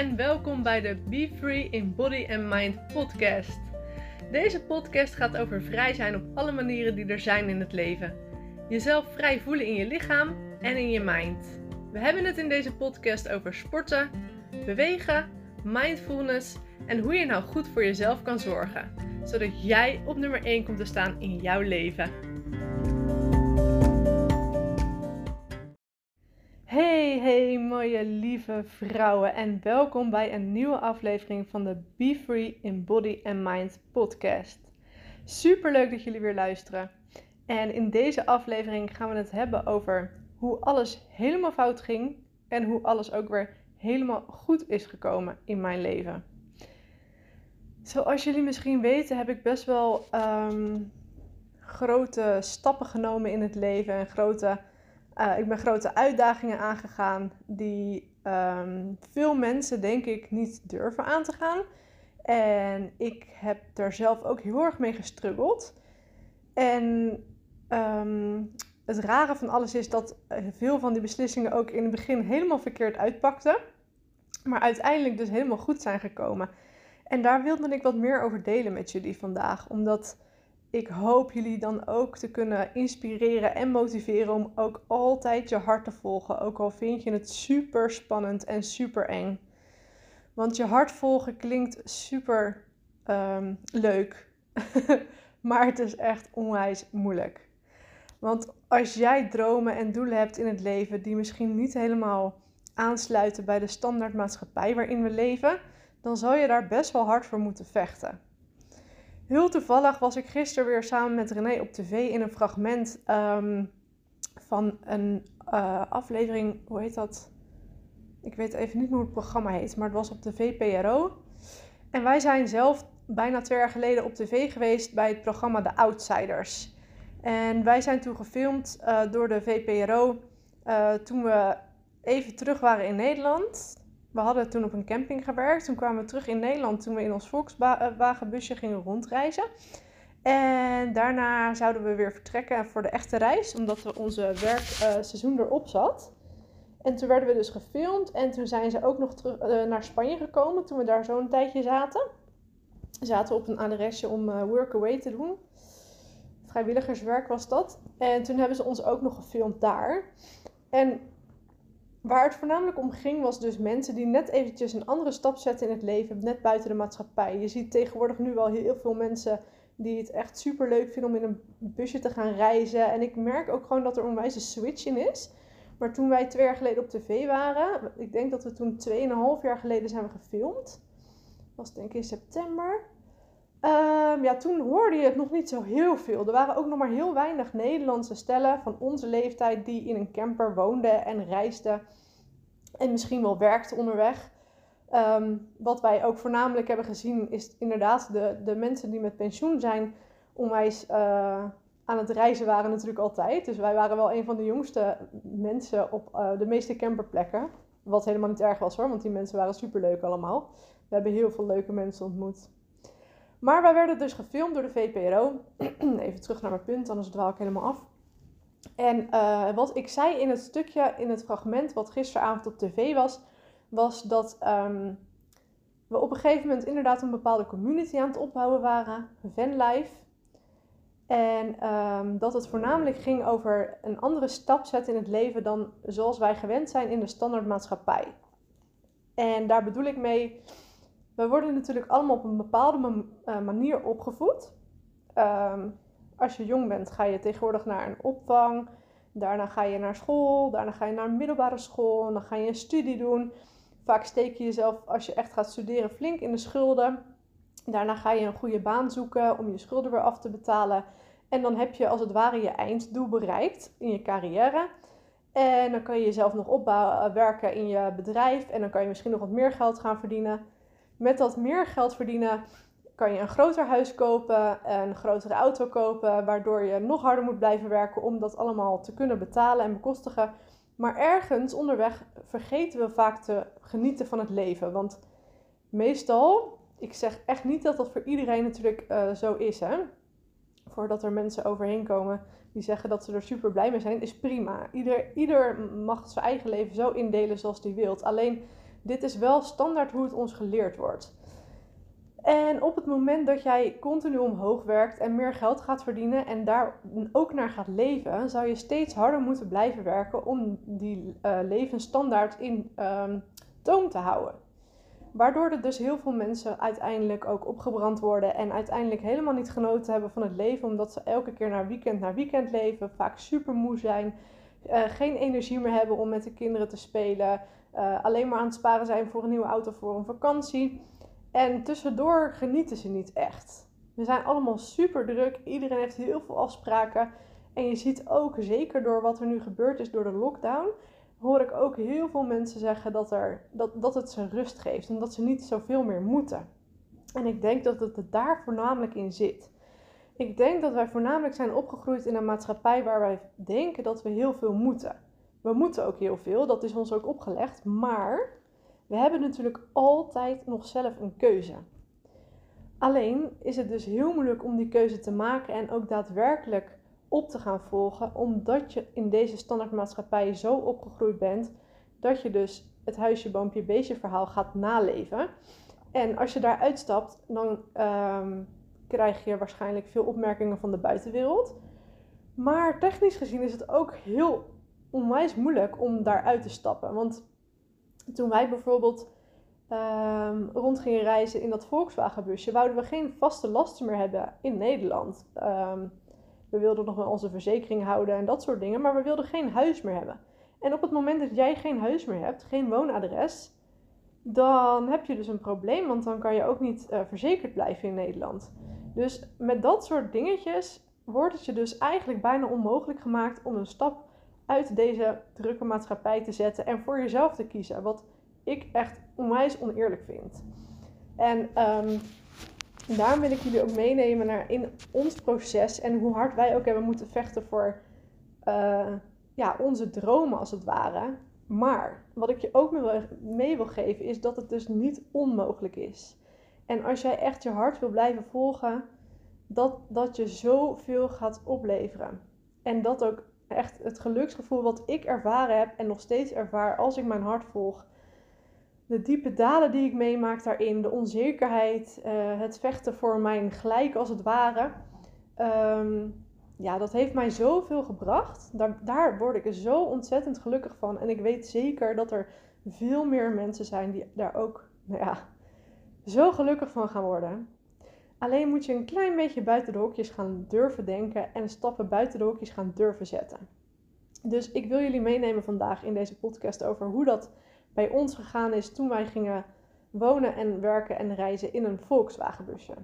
en welkom bij de Be Free in Body and Mind podcast. Deze podcast gaat over vrij zijn op alle manieren die er zijn in het leven. Jezelf vrij voelen in je lichaam en in je mind. We hebben het in deze podcast over sporten, bewegen, mindfulness en hoe je nou goed voor jezelf kan zorgen, zodat jij op nummer 1 komt te staan in jouw leven. Hey, hey, mooie lieve vrouwen en welkom bij een nieuwe aflevering van de Be Free in Body and Mind podcast. Super leuk dat jullie weer luisteren. En in deze aflevering gaan we het hebben over hoe alles helemaal fout ging en hoe alles ook weer helemaal goed is gekomen in mijn leven. Zoals jullie misschien weten heb ik best wel ehm, grote stappen genomen in het leven en grote uh, ik ben grote uitdagingen aangegaan die ehm, veel mensen, denk ik, niet durven aan te gaan. En ik heb daar zelf ook heel erg mee gestruggeld. En um, het rare van alles is dat veel van die beslissingen ook in het begin helemaal verkeerd uitpakten. Maar uiteindelijk dus helemaal goed zijn gekomen. En daar wilde ik wat meer over delen met jullie vandaag. Omdat ik hoop jullie dan ook te kunnen inspireren en motiveren om ook altijd je hart te volgen. Ook al vind je het super spannend en super eng. Want je hart volgen klinkt super um, leuk. maar het is echt onwijs moeilijk. Want als jij dromen en doelen hebt in het leven die misschien niet helemaal aansluiten bij de standaardmaatschappij waarin we leven, dan zal je daar best wel hard voor moeten vechten. Heel toevallig was ik gisteren weer samen met René op tv in een fragment ehm, van een uh, aflevering, hoe heet dat? Ik weet even niet meer hoe het programma heet, maar het was op de VPRO. En wij zijn zelf bijna twee jaar geleden op tv geweest bij het programma The Outsiders. En wij zijn toen gefilmd uh, door de VPRO eh, toen we even terug waren in Nederland we hadden toen op een camping gewerkt. Toen kwamen we terug in Nederland toen we in ons Volkswagenbusje gingen rondreizen. En daarna zouden we weer vertrekken voor de echte reis, omdat we onze werkseizoen erop zat. En toen werden we dus gefilmd en toen zijn ze ook nog terug uh, naar Spanje gekomen toen we daar zo'n tijdje zaten. We zaten op een adresje om uh, workaway te doen. Vrijwilligerswerk was dat. En toen hebben ze ons ook nog gefilmd daar. En Waar het voornamelijk om ging was dus mensen die net eventjes een andere stap zetten in het leven, net buiten de maatschappij. Je ziet tegenwoordig nu wel heel veel mensen die het echt super leuk vinden om in een busje te gaan reizen. En ik merk ook gewoon dat er onwijs een switch in is. Maar toen wij twee jaar geleden op tv waren, ik denk dat we toen 2,5 jaar geleden zijn we gefilmd. Dat was denk ik in september. Um, ja, toen hoorde je het nog niet zo heel veel. Er waren ook nog maar heel weinig Nederlandse stellen van onze leeftijd die in een camper woonden en reisden. En misschien wel werkten onderweg. Um, wat wij ook voornamelijk hebben gezien is inderdaad de, de mensen die met pensioen zijn onwijs uh, aan het reizen waren natuurlijk altijd. Dus wij waren wel een van de jongste mensen op uh, de meeste camperplekken. Wat helemaal niet erg was hoor, want die mensen waren superleuk allemaal. We hebben heel veel leuke mensen ontmoet. Maar wij werden dus gefilmd door de VPRO. Even terug naar mijn punt, anders dwaal ik helemaal af. En uh, wat ik zei in het stukje, in het fragment wat gisteravond op tv was, was dat um, we op een gegeven moment inderdaad een bepaalde community aan het opbouwen waren, Vanlife. En um, dat het voornamelijk ging over een andere stap zetten in het leven dan zoals wij gewend zijn in de standaardmaatschappij. En daar bedoel ik mee we worden natuurlijk allemaal op een bepaalde eh, manier opgevoed. Ehm, als je jong bent, ga je tegenwoordig naar een opvang. Daarna ga je naar school. Daarna ga je naar middelbare school. En dan ga je een studie doen. Vaak steek je jezelf, als je echt gaat studeren, flink in de schulden. Daarna ga je een goede baan zoeken om je schulden weer af te betalen. En dan heb je als het ware je einddoel bereikt in je carrière. En dan kan je jezelf nog opbouwen, werken in je bedrijf. En dan kan je misschien nog wat meer geld gaan verdienen. Met dat meer geld verdienen kan je een groter huis kopen, een grotere auto kopen, waardoor je nog harder moet blijven werken om dat allemaal te kunnen betalen en bekostigen. Maar ergens onderweg vergeten we vaak te genieten van het leven. Want meestal, ik zeg echt niet dat dat voor iedereen natuurlijk uh, zo is, hè. Voordat er mensen overheen komen die zeggen dat ze er super blij mee zijn, is prima. Ieder, ieder mag zijn eigen leven zo indelen zoals hij wilt. Alleen dit is wel standaard hoe het ons geleerd wordt. En op het moment dat jij continu omhoog werkt en meer geld gaat verdienen en daar ook naar gaat leven, zou je steeds harder moeten blijven werken om die uh, levensstandaard in uh, toom te houden. Waardoor er dus heel veel mensen uiteindelijk ook opgebrand worden en uiteindelijk helemaal niet genoten hebben van het leven, omdat ze elke keer naar weekend naar weekend leven, vaak super moe zijn, uh, geen energie meer hebben om met de kinderen te spelen, uh, alleen maar aan het sparen zijn voor een nieuwe auto voor een vakantie. En tussendoor genieten ze niet echt. We zijn allemaal super druk, iedereen heeft heel veel afspraken. En je ziet ook, zeker door wat er nu gebeurd is door de lockdown, hoor ik ook heel veel mensen zeggen dat, er, dat, dat het ze rust geeft. Omdat ze niet zoveel meer moeten. En ik denk dat het daar voornamelijk in zit. Ik denk dat wij voornamelijk zijn opgegroeid in een maatschappij waar wij denken dat we heel veel moeten. We moeten ook heel veel, dat is ons ook opgelegd. Maar we hebben natuurlijk altijd nog zelf een keuze. Alleen is het dus heel moeilijk om die keuze te maken en ook daadwerkelijk op te gaan volgen, omdat je in deze standaardmaatschappij zo opgegroeid bent dat je dus het huisje, boompje, beestje verhaal gaat naleven. En als je daar uitstapt, dan um, krijg je waarschijnlijk veel opmerkingen van de buitenwereld. Maar technisch gezien is het ook heel onwijs moeilijk om daaruit te stappen. Want toen wij bijvoorbeeld um, rond gingen reizen in dat Volkswagenbusje, wouden we geen vaste lasten meer hebben in Nederland. Um, we wilden nog wel onze verzekering houden en dat soort dingen, maar we wilden geen huis meer hebben. En op het moment dat jij geen huis meer hebt, geen woonadres, dan heb je dus een probleem, want dan kan je ook niet uh, verzekerd blijven in Nederland. Dus met dat soort dingetjes wordt het je dus eigenlijk bijna onmogelijk gemaakt om een stap uit deze drukke maatschappij te zetten en voor jezelf te kiezen. Wat ik echt onwijs oneerlijk vind. En um, daarom wil ik jullie ook meenemen naar in ons proces en hoe hard wij ook hebben moeten vechten voor uh, ja, onze dromen als het ware. Maar wat ik je ook mee wil geven is dat het dus niet onmogelijk is. En als jij echt je hart wil blijven volgen, dat dat je zoveel gaat opleveren. En dat ook echt het geluksgevoel wat ik ervaren heb en nog steeds ervaar als ik mijn hart volg. De diepe dalen die ik meemaak daarin, de onzekerheid, uh, het vechten voor mijn gelijk als het ware. Um, ja, dat heeft mij zoveel gebracht. Daar, daar word ik zo ontzettend gelukkig van. En ik weet zeker dat er veel meer mensen zijn die daar ook nou ja, zo gelukkig van gaan worden. Alleen moet je een klein beetje buiten de hokjes gaan durven denken en stappen buiten de hokjes gaan durven zetten. Dus ik wil jullie meenemen vandaag in deze podcast over hoe dat bij ons gegaan is toen wij gingen wonen en werken en reizen in een Volkswagenbusje.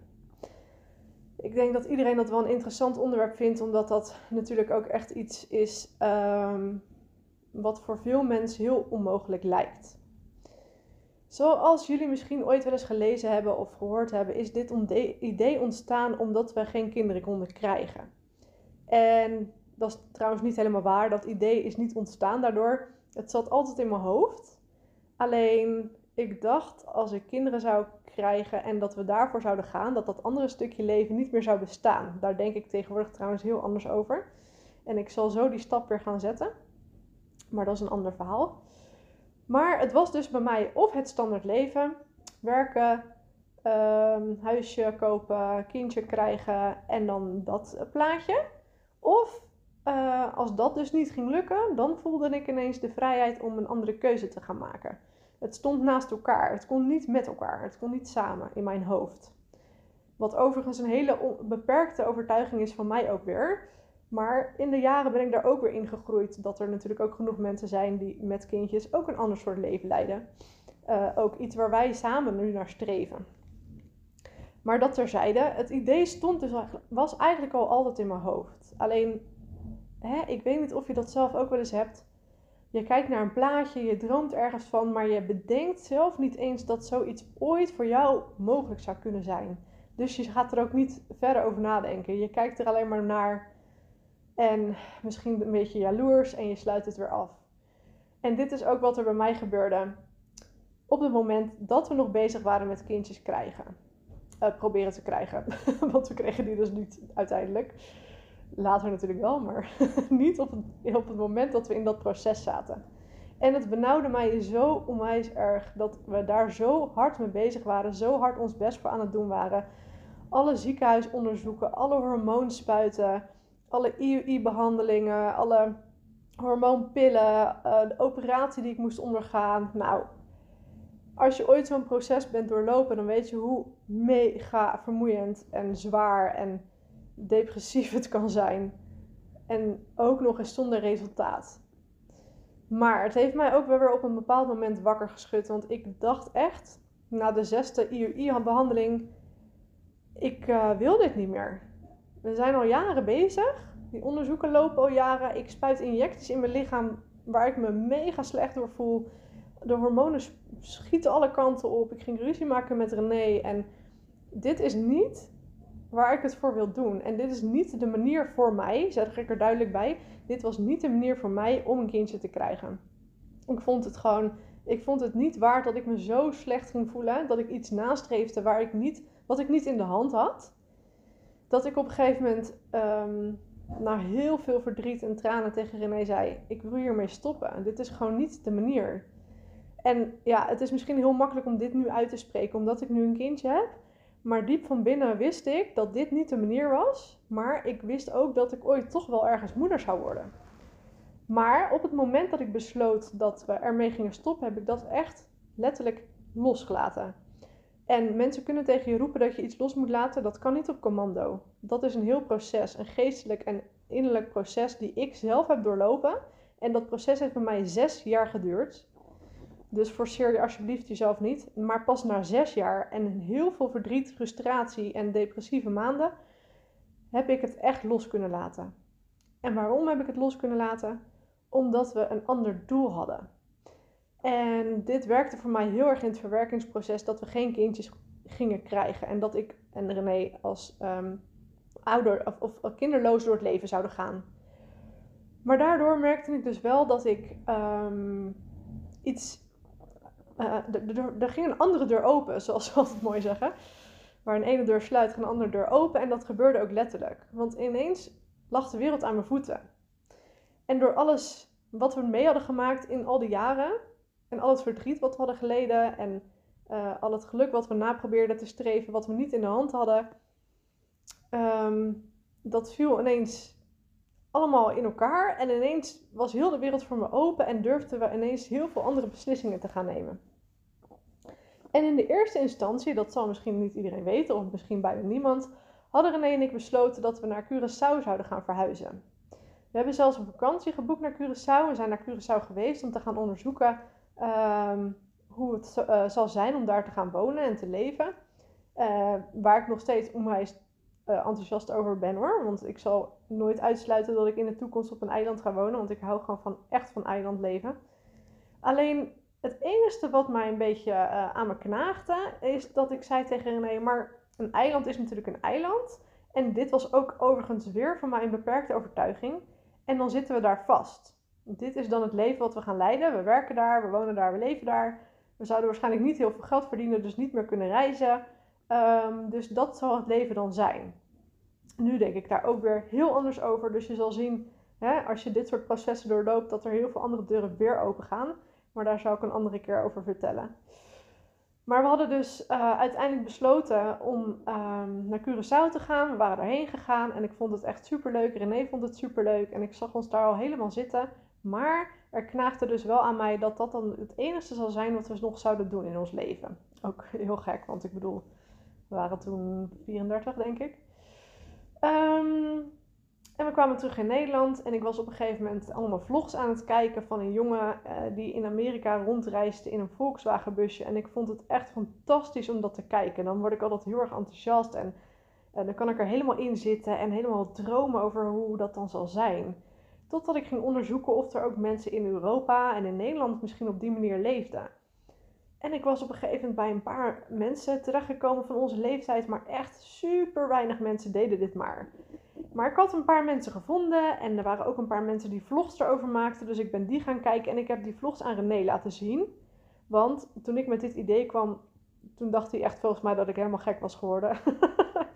Ik denk dat iedereen dat wel een interessant onderwerp vindt, omdat dat natuurlijk ook echt iets is um, wat voor veel mensen heel onmogelijk lijkt. Zoals jullie misschien ooit wel eens gelezen hebben of gehoord hebben, is dit idee ontstaan omdat we geen kinderen konden krijgen. En dat is trouwens niet helemaal waar. Dat idee is niet ontstaan daardoor. Het zat altijd in mijn hoofd. Alleen ik dacht als ik kinderen zou krijgen en dat we daarvoor zouden gaan, dat dat andere stukje leven niet meer zou bestaan. Daar denk ik tegenwoordig trouwens heel anders over. En ik zal zo die stap weer gaan zetten. Maar dat is een ander verhaal. Maar het was dus bij mij of het standaard leven, werken, um, huisje kopen, kindje krijgen en dan dat plaatje. Of uh, als dat dus niet ging lukken, dan voelde ik ineens de vrijheid om een andere keuze te gaan maken. Het stond naast elkaar. Het kon niet met elkaar. Het kon niet samen in mijn hoofd. Wat overigens een hele beperkte overtuiging is van mij ook weer. Maar in de jaren ben ik daar ook weer in gegroeid dat er natuurlijk ook genoeg mensen zijn die met kindjes ook een ander soort leven leiden. Uh, ook iets waar wij samen nu naar streven. Maar dat terzijde, het idee stond dus, was eigenlijk al altijd in mijn hoofd. Alleen, hè, ik weet niet of je dat zelf ook wel eens hebt. Je kijkt naar een plaatje, je droomt ergens van, maar je bedenkt zelf niet eens dat zoiets ooit voor jou mogelijk zou kunnen zijn. Dus je gaat er ook niet verder over nadenken. Je kijkt er alleen maar naar en misschien een beetje jaloers en je sluit het weer af. En dit is ook wat er bij mij gebeurde op het moment dat we nog bezig waren met kindjes krijgen. Uh, proberen te krijgen. Want we kregen die dus niet uiteindelijk. Later natuurlijk wel, maar niet op het, op het moment dat we in dat proces zaten. En het benauwde mij zo onwijs erg dat we daar zo hard mee bezig waren, zo hard ons best voor aan het doen waren. Alle ziekenhuisonderzoeken, alle hormoonspuiten, alle IUI-behandelingen, alle hormoonpillen, uh, de operatie die ik moest ondergaan. Nou, als je ooit zo'n proces bent doorlopen, dan weet je hoe mega vermoeiend en zwaar en depressief het kan zijn. En ook nog eens zonder resultaat. Maar het heeft mij ook wel weer op een bepaald moment wakker geschud. Want ik dacht echt, na de zesde IUI-behandeling, ik uh, wil dit niet meer. We zijn al jaren bezig. Die onderzoeken lopen al jaren. Ik spuit injecties in mijn lichaam waar ik me mega slecht door voel. De hormonen schieten alle kanten op. Ik ging ruzie maken met René. En dit is niet waar ik het voor wil doen. En dit is niet de manier voor mij, zeg ik er duidelijk bij. Dit was niet de manier voor mij om een kindje te krijgen. Ik vond het gewoon, ik vond het niet waard dat ik me zo slecht ging voelen. Dat ik iets nastreefde waar ik niet, wat ik niet in de hand had. Dat ik op een gegeven moment um, na heel veel verdriet en tranen tegen René zei: Ik wil hiermee stoppen. Dit is gewoon niet de manier. En ja, het is misschien heel makkelijk om dit nu uit te spreken, omdat ik nu een kindje heb. Maar diep van binnen wist ik dat dit niet de manier was. Maar ik wist ook dat ik ooit toch wel ergens moeder zou worden. Maar op het moment dat ik besloot dat we ermee gingen stoppen, heb ik dat echt letterlijk losgelaten. En mensen kunnen tegen je roepen dat je iets los moet laten. Dat kan niet op commando. Dat is een heel proces, een geestelijk en innerlijk proces die ik zelf heb doorlopen. En dat proces heeft bij mij zes jaar geduurd. Dus forceer je alsjeblieft jezelf niet. Maar pas na zes jaar en heel veel verdriet, frustratie en depressieve maanden heb ik het echt los kunnen laten. En waarom heb ik het los kunnen laten? Omdat we een ander doel hadden. En dit werkte voor mij heel erg in het verwerkingsproces dat we geen kindjes gingen krijgen. En dat ik en René als um, ouder of, of, kinderloos door het leven zouden gaan. Maar daardoor merkte ik dus wel dat ik um, iets uh, er ging een andere deur open, zoals we altijd mooi zeggen. Waar een ene deur sluit, ging een andere deur open. En dat gebeurde ook letterlijk. Want ineens lag de wereld aan mijn voeten. En door alles wat we mee hadden gemaakt in al die jaren. En al het verdriet wat we hadden geleden. En uh, al het geluk wat we naprobeerden te streven, wat we niet in de hand hadden. Um, dat viel ineens allemaal in elkaar. En ineens was heel de wereld voor me open en durfden we ineens heel veel andere beslissingen te gaan nemen. En in de eerste instantie, dat zal misschien niet iedereen weten, of misschien bijna niemand, hadden René en ik besloten dat we naar Curaçao zouden gaan verhuizen. We hebben zelfs een vakantie geboekt naar Curaçao. We zijn naar Curaçao geweest om te gaan onderzoeken ehm, hoe het uh, zal zijn om daar te gaan wonen en te leven. Uh, waar ik nog steeds onwijs uh, enthousiast over ben hoor. Want ik zal nooit uitsluiten dat ik in de toekomst op een eiland ga wonen. Want ik hou gewoon van echt van eilandleven. Alleen het enige wat mij een beetje aan me knaagde, is dat ik zei tegen René, maar een eiland is natuurlijk een eiland. En dit was ook overigens weer van mij een beperkte overtuiging. En dan zitten we daar vast. Dit is dan het leven wat we gaan leiden. We werken daar, we wonen daar, we leven daar. We zouden waarschijnlijk niet heel veel geld verdienen, dus niet meer kunnen reizen. Um, dus dat zal het leven dan zijn. Nu denk ik daar ook weer heel anders over. Dus je zal zien, hè, als je dit soort processen doorloopt, dat er heel veel andere deuren weer open gaan. Maar daar zou ik een andere keer over vertellen. Maar we hadden dus uh, uiteindelijk besloten om um, naar Curaçao te gaan. We waren daarheen gegaan en ik vond het echt superleuk. René vond het superleuk en ik zag ons daar al helemaal zitten. Maar er knaagde dus wel aan mij dat dat dan het enige zal zijn wat we nog zouden doen in ons leven. Ook heel gek, want ik bedoel, we waren toen 34, denk ik. Um, en we kwamen terug in Nederland en ik was op een gegeven moment allemaal vlogs aan het kijken van een jongen uh, die in Amerika rondreisde in een Volkswagen busje. En ik vond het echt fantastisch om dat te kijken. Dan word ik altijd heel erg enthousiast en dan kan ik er helemaal in zitten en helemaal dromen over hoe dat dan zal zijn. Totdat ik ging onderzoeken of er ook mensen in Europa en in Nederland misschien op die manier leefden. En ik was op een gegeven moment bij een paar mensen terechtgekomen van onze leeftijd, maar echt super weinig mensen deden dit maar. Maar ik had een paar mensen gevonden en er waren ook een paar mensen die vlogs erover maakten. Dus ik ben die gaan kijken en ik heb die vlogs aan René laten zien. Want toen ik met dit idee kwam, toen dacht hij echt volgens mij dat ik helemaal gek was geworden.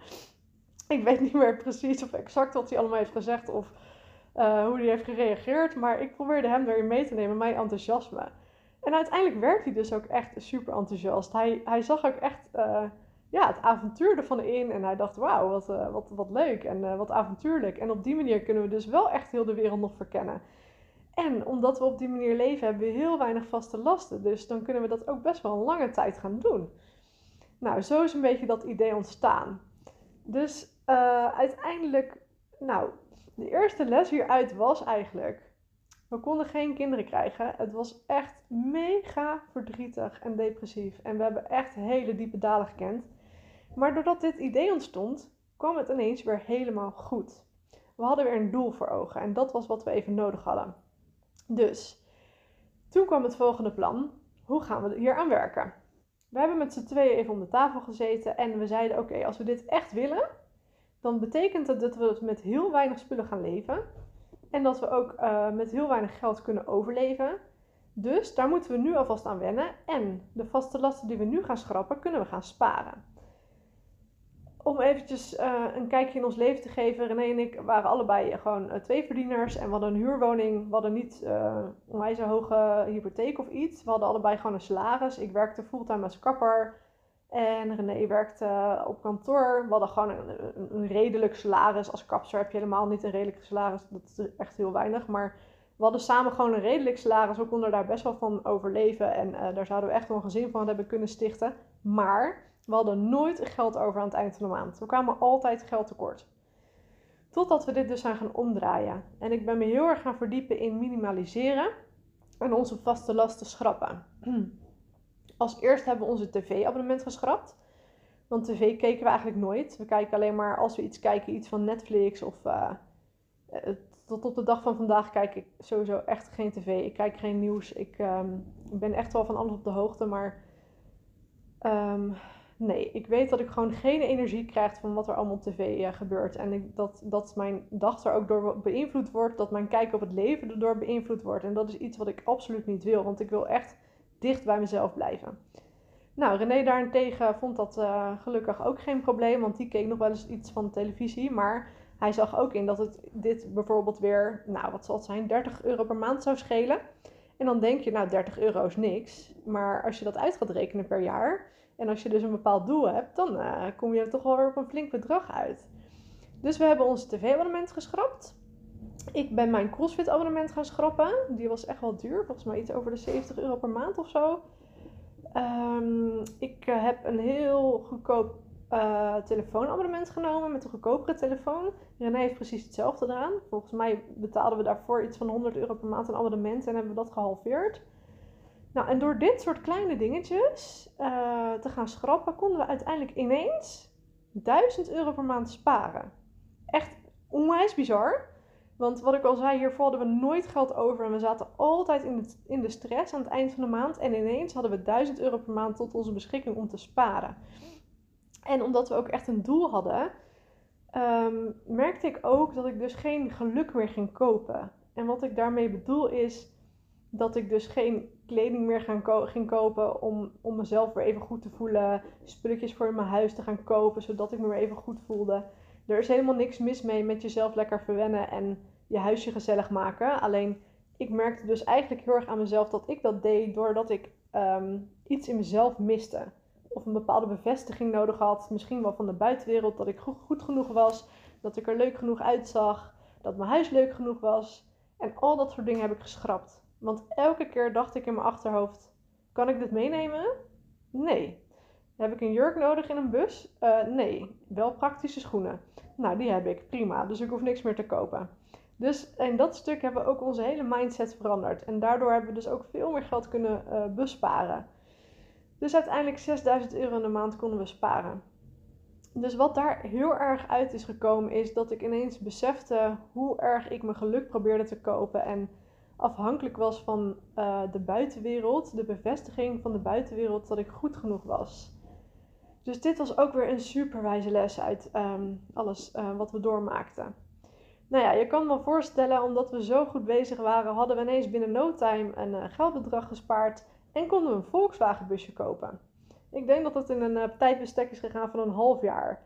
ik weet niet meer precies of exact wat hij allemaal heeft gezegd of uh, hoe hij heeft gereageerd. Maar ik probeerde hem erin mee te nemen, mijn enthousiasme. En uiteindelijk werd hij dus ook echt super enthousiast. Hij, hij zag ook echt uh, ja, het avontuur ervan in. En hij dacht, wauw, wat, uh, wat, wat leuk en wat avontuurlijk. En op die manier kunnen we dus wel echt heel de wereld nog verkennen. En omdat we op die manier leven, hebben we heel weinig vaste lasten. Dus dan kunnen we dat ook best wel een lange tijd gaan doen. Nou, zo is een beetje dat idee ontstaan. Dus uiteindelijk, nou, de eerste les hieruit was eigenlijk, we konden geen kinderen krijgen. Het was echt mega verdrietig en depressief. En we hebben echt hele diepe dalen gekend. Maar doordat dit idee ontstond, kwam het ineens weer helemaal goed. We hadden weer een doel voor ogen en dat was wat we even nodig hadden. Dus, toen kwam het volgende plan. Hoe gaan we hier aan werken? We hebben met z'n tweeën even om de tafel gezeten en we zeiden: Oké, als we dit echt willen, dan betekent dat dat we met heel weinig spullen gaan leven. En dat we ook uh, met heel weinig geld kunnen overleven. Dus daar moeten we nu alvast aan wennen. En de vaste lasten die we nu gaan schrappen, kunnen we gaan sparen om eventjes uh, een kijkje in ons leven te geven. René en ik waren allebei gewoon uh, twee verdieners. En we hadden een huurwoning. We hadden niet onwijs een hoge hypotheek of iets. We hadden allebei gewoon een salaris. Ik werkte fulltime als kapper. En René werkte op kantoor. We hadden gewoon een, redelijk salaris. Als kapster heb je helemaal niet een redelijk salaris. Dat is echt heel weinig. Maar we hadden samen gewoon een redelijk salaris. We konden daar best wel van overleven. En daar zouden we echt wel een gezin van hebben kunnen stichten. Maar we hadden nooit geld over aan het eind van de maand. We kwamen altijd geld tekort. Totdat we dit dus zijn gaan omdraaien. En ik ben me heel erg gaan verdiepen in minimaliseren en onze vaste lasten schrappen. Als eerst hebben we onze tv-abonnement geschrapt. Want tv keken we eigenlijk nooit. We kijken alleen maar als we iets kijken, iets van Netflix of... Uh, tot op de dag van vandaag kijk ik sowieso echt geen tv. Ik kijk geen nieuws. Ik um, ben echt wel van alles op de hoogte, maar um, Nee, ik weet dat ik gewoon geen energie krijg van wat er allemaal op tv uh, gebeurt. En dat, dat mijn dag er ook door beïnvloed wordt. Dat mijn kijk op het leven erdoor beïnvloed wordt. En dat is iets wat ik absoluut niet wil. Want ik wil echt dicht bij mezelf blijven. Nou, René daarentegen vond dat uh, gelukkig ook geen probleem. Want die keek nog wel eens iets van televisie. Maar hij zag ook in dat het dit bijvoorbeeld weer, nou wat zal het zijn, 30 euro per maand zou schelen. En dan denk je, nou 30 euro is niks. Maar als je dat uit gaat rekenen per jaar en als je dus een bepaald doel hebt, dan uh, kom je toch wel weer op een flink bedrag uit. Dus we hebben ons tv-abonnement geschrapt. Ik ben mijn CrossFit-abonnement gaan schrappen. Die was echt wel duur, volgens mij iets over de 70 euro per maand of zo. Um, ik uh, heb een heel goedkoop uh, telefoonabonnement genomen met een goedkopere telefoon. René heeft precies hetzelfde gedaan. Volgens mij betaalden we daarvoor iets van 100 euro per maand een abonnement en hebben we dat gehalveerd. Nou, en door dit soort kleine dingetjes uh, te gaan schrappen, konden we uiteindelijk ineens 1000 euro per maand sparen. Echt onwijs bizar. Want wat ik al zei, hiervoor hadden we nooit geld over en we zaten altijd in de, in de stress aan het eind van de maand. En ineens hadden we 1000 euro per maand tot onze beschikking om te sparen. En omdat we ook echt een doel hadden, um, merkte ik ook dat ik dus geen geluk meer ging kopen. En wat ik daarmee bedoel is dat ik dus geen kleding meer gaan ging kopen om, om mezelf weer even goed te voelen. Spulletjes voor mijn huis te gaan kopen, zodat ik me weer even goed voelde. Er is helemaal niks mis mee met jezelf lekker verwennen en je huisje gezellig maken. Alleen ik merkte dus eigenlijk heel erg aan mezelf dat ik dat deed doordat ik um, iets in mezelf miste. Of een bepaalde bevestiging nodig had. Misschien wel van de buitenwereld. Dat ik goed genoeg was. Dat ik er leuk genoeg uitzag. Dat mijn huis leuk genoeg was. En al dat soort dingen heb ik geschrapt. Want elke keer dacht ik in mijn achterhoofd: kan ik dit meenemen? Nee. Heb ik een jurk nodig in een bus? Uh, nee. Wel praktische schoenen. Nou, die heb ik. Prima. Dus ik hoef niks meer te kopen. Dus in dat stuk hebben we ook onze hele mindset veranderd. En daardoor hebben we dus ook veel meer geld kunnen uh, besparen. Dus uiteindelijk 6000 euro in de maand konden we sparen. Dus wat daar heel erg uit is gekomen, is dat ik ineens besefte hoe erg ik mijn geluk probeerde te kopen. En afhankelijk was van uh, de buitenwereld, de bevestiging van de buitenwereld dat ik goed genoeg was. Dus dit was ook weer een superwijze les uit um, alles uh, wat we doormaakten. Nou ja, je kan me voorstellen, omdat we zo goed bezig waren, hadden we ineens binnen no time een uh, geldbedrag gespaard en konden we een Volkswagen busje kopen. Ik denk dat het in een tijdbestek is gegaan van een half jaar.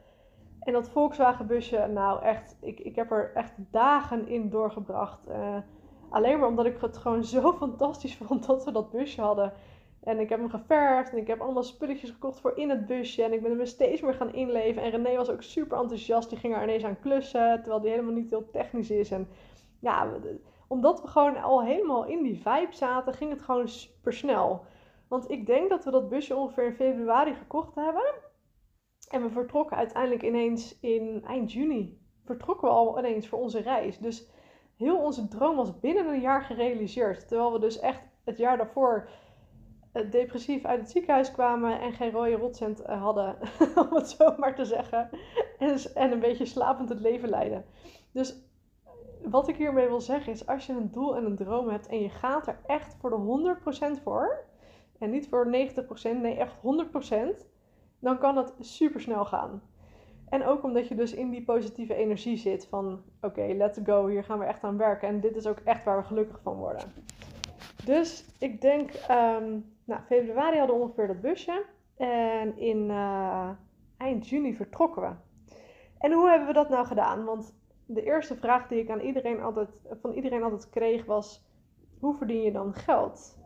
En dat Volkswagen busje, nou echt, ik, ik heb er echt dagen in doorgebracht. Alleen maar omdat ik het gewoon zo fantastisch vond dat we dat busje hadden. En ik heb hem geverfd en ik heb allemaal spulletjes gekocht voor in het busje. En ik ben me steeds meer gaan inleven. En René was ook super enthousiast. Die ging er ineens aan klussen, terwijl die helemaal niet heel technisch is. En ja, omdat we gewoon al helemaal in die vibe zaten, ging het gewoon super snel. Want ik denk dat we dat busje ongeveer in februari gekocht hebben. En we vertrokken uiteindelijk ineens in eind juni. Vertrokken we al ineens voor onze reis. Dus heel onze droom was binnen een jaar gerealiseerd. Terwijl we dus echt het jaar daarvoor depressief uit het ziekenhuis kwamen en geen rode rotcent eh, hadden, om het zo maar te zeggen. En, en een beetje slapend het leven leiden. Dus wat ik hiermee wil zeggen is, als je een doel en een droom hebt en je gaat er echt voor de 100% voor, en niet voor 90%, nee echt 100%, dan kan het super snel gaan. En ook omdat je dus in die positieve energie zit van oké, let's go, hier gaan we echt aan werken. En dit is ook echt waar we gelukkig van worden. Dus ik denk, um, nou, februari hadden we ongeveer dat busje. En in uh, eind juni vertrokken we. En hoe hebben we dat nou gedaan? Want de eerste vraag die ik aan iedereen altijd, van iedereen altijd kreeg was: hoe verdien je dan geld?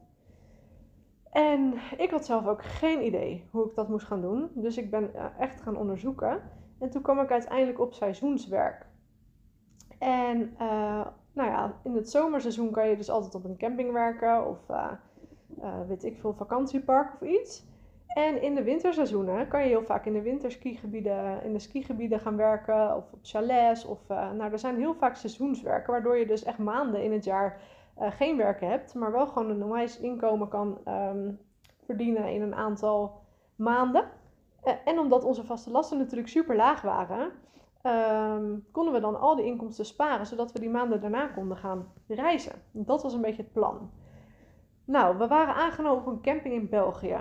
En ik had zelf ook geen idee hoe ik dat moest gaan doen. Dus ik ben eh, echt gaan onderzoeken. En toen kwam ik uiteindelijk op seizoenswerk. En uh, nou ja, in het zomerseizoen kan je dus altijd op een camping werken of uh, weet ik veel, vakantiepark of iets. En in de winterseizoenen kan je heel vaak in de winterskigebieden, in de skigebieden gaan werken of op chalets. Of, nou, er zijn heel vaak seizoenswerken, waardoor je dus echt maanden in het jaar geen werk hebt, maar wel gewoon een normaal inkomen kan um, verdienen in een aantal maanden. En omdat onze vaste lasten natuurlijk super laag waren, um, konden we dan al die inkomsten sparen, zodat we die maanden daarna konden gaan reizen. Dat was een beetje het plan. Nou, we waren aangenomen op een camping in België.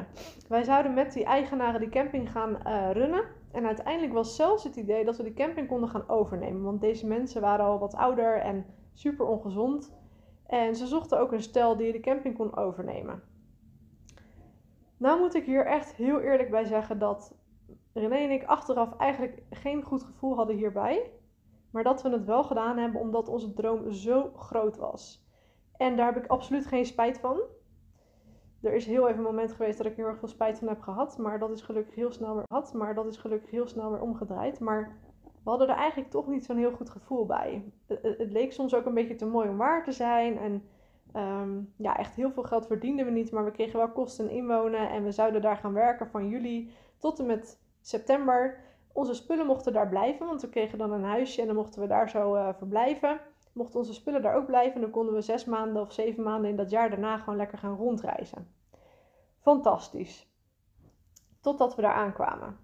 Wij zouden met die eigenaren die camping gaan uh, runnen. En uiteindelijk was zelfs het idee dat we die camping konden gaan overnemen. Want deze mensen waren al wat ouder en super ongezond. En ze zochten ook een stel die de camping kon overnemen. Nou moet ik hier echt heel eerlijk bij zeggen dat René en ik achteraf eigenlijk geen goed gevoel hadden hierbij. Maar dat we het wel gedaan hebben omdat onze droom zo groot was. En daar heb ik absoluut geen spijt van. Er is heel even een moment geweest dat ik heel erg veel spijt van heb gehad. Maar dat is gelukkig heel snel weer gehad. Maar dat is gelukkig heel snel weer omgedraaid. Maar we hadden er eigenlijk toch niet zo'n heel goed gevoel bij. Het, leek soms ook een beetje te mooi om waar te zijn. En ehm, ja, echt heel veel geld verdienden we niet, maar we kregen wel kosten inwonen. En we zouden daar gaan werken van juli tot en met september. Onze spullen mochten daar blijven, want we kregen dan een huisje en dan mochten we daar zo uh, verblijven. Mochten onze spullen daar ook blijven, en dan konden we zes maanden of zeven maanden in dat jaar daarna gewoon lekker gaan rondreizen. Fantastisch. Totdat we daar aankwamen.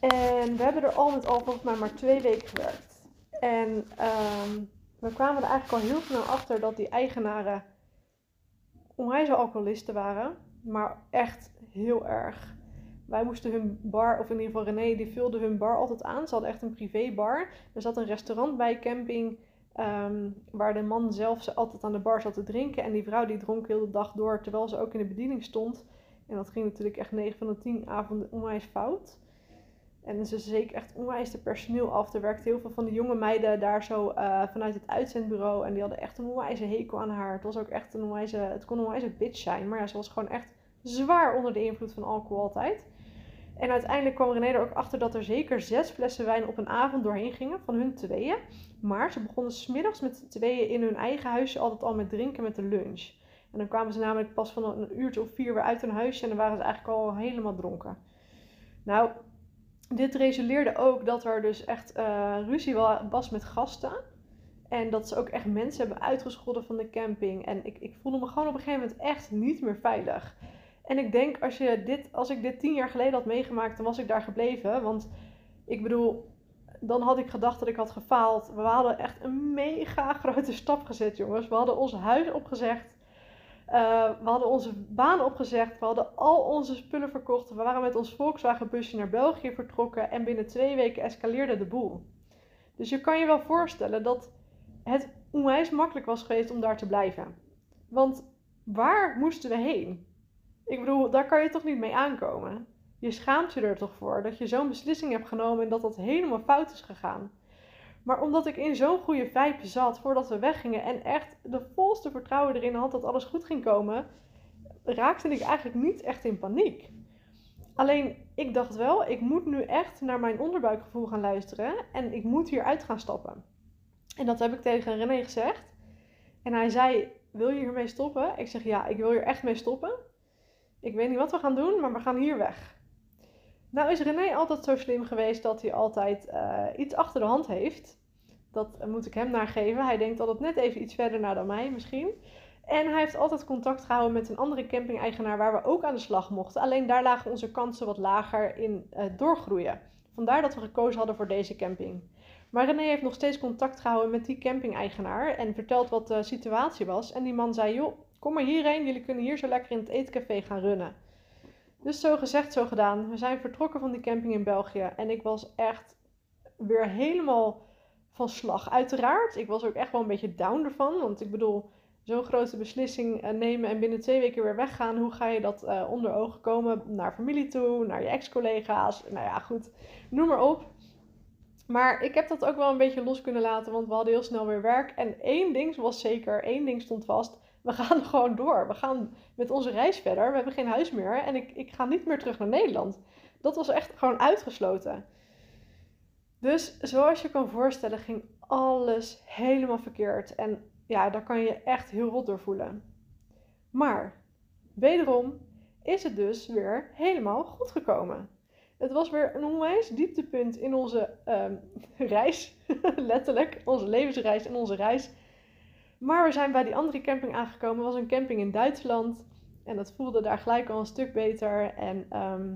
En we hebben er al met al volgens mij maar twee weken gewerkt. En um, we kwamen er eigenlijk al heel snel achter dat die eigenaren onwijs alcoholisten waren. Maar echt heel erg. Wij moesten hun bar, of in ieder geval René, die vulde hun bar altijd aan. Ze hadden echt een privébar. Er zat een restaurant bij camping. Um, waar de man zelf ze altijd aan de bar zat te drinken. En die vrouw die dronk heel de dag door terwijl ze ook in de bediening stond. En dat ging natuurlijk echt 9 van de 10 avonden onwijs fout. En ze zeker echt onwijs de personeel af. Er werkten heel veel van de jonge meiden daar zo uh, vanuit het uitzendbureau. En die hadden echt een onwijze hekel aan haar. Het was ook echt een onwijze, het kon een onwijze bitch zijn. Maar ja, ze was gewoon echt zwaar onder de invloed van alcohol altijd. En uiteindelijk kwam René er ook achter dat er zeker zes flessen wijn op een avond doorheen gingen van hun tweeën. Maar ze begonnen smiddags met tweeën in hun eigen huisje altijd al met drinken met de lunch. En dan kwamen ze namelijk pas van een uurtje of vier weer uit hun huisje en dan waren ze eigenlijk al helemaal dronken. Nou, dit resulteerde ook dat er dus echt uh, ruzie was met gasten. En dat ze ook echt mensen hebben uitgescholden van de camping. En ik, ik voelde me gewoon op een gegeven moment echt niet meer veilig. En ik denk, als, je dit, als ik dit tien jaar geleden had meegemaakt, dan was ik daar gebleven. Want ik bedoel, dan had ik gedacht dat ik had gefaald. We hadden echt een mega grote stap gezet, jongens. We hadden ons huis opgezegd. Uh, we hadden onze baan opgezegd, we hadden al onze spullen verkocht. We waren met ons Volkswagen busje naar België vertrokken en binnen twee weken escaleerde de boel. Dus je kan je wel voorstellen dat het onwijs makkelijk was geweest om daar te blijven. Want waar moesten we heen? Ik bedoel, daar kan je toch niet mee aankomen? Je schaamt je er toch voor dat je zo'n beslissing hebt genomen en dat dat helemaal fout is gegaan. Maar omdat ik in zo'n goede vibe zat voordat we weggingen en echt de volste vertrouwen erin had dat alles goed ging komen, raakte ik eigenlijk niet echt in paniek. Alleen ik dacht wel, ik moet nu echt naar mijn onderbuikgevoel gaan luisteren en ik moet hieruit gaan stappen. En dat heb ik tegen René gezegd. En hij zei: Wil je hiermee stoppen? Ik zeg: Ja, ik wil hier echt mee stoppen. Ik weet niet wat we gaan doen, maar we gaan hier weg. Nou is René altijd zo slim geweest dat hij altijd uh, iets achter de hand heeft. Dat moet ik hem nageven. Hij denkt altijd net even iets verder naar dan mij misschien. En hij heeft altijd contact gehouden met een andere camping-eigenaar waar we ook aan de slag mochten. Alleen daar lagen onze kansen wat lager in uh, doorgroeien. Vandaar dat we gekozen hadden voor deze camping. Maar René heeft nog steeds contact gehouden met die camping-eigenaar en vertelt wat de situatie was. En die man zei: Joh, kom maar hierheen, jullie kunnen hier zo lekker in het eetcafé gaan runnen. Dus zo gezegd, zo gedaan. We zijn vertrokken van die camping in België en ik was echt weer helemaal van slag. Uiteraard, ik was ook echt wel een beetje down ervan, want ik bedoel, zo'n grote beslissing eh, nemen en binnen twee weken weer weggaan, hoe ga je dat uh, onder ogen komen naar familie toe, naar je ex-collega's? Nou ja, goed, noem maar op. Maar ik heb dat ook wel een beetje los kunnen laten, want we hadden heel snel weer werk. En één ding was zeker, één ding stond vast. We gaan gewoon door. We gaan met onze reis verder. We hebben geen huis meer en ik, ik ga niet meer terug naar Nederland. Dat was echt gewoon uitgesloten. Dus zoals je kan voorstellen, ging alles helemaal verkeerd. En ja, daar kan je echt heel rot door voelen. Maar wederom is het dus weer helemaal goed gekomen. Het was weer een onwijs dieptepunt in onze ehm, reis. Letterlijk, onze levensreis en onze reis. Maar we zijn bij die andere camping aangekomen. Het was een camping in Duitsland. En dat voelde daar gelijk al een stuk beter. En ehm,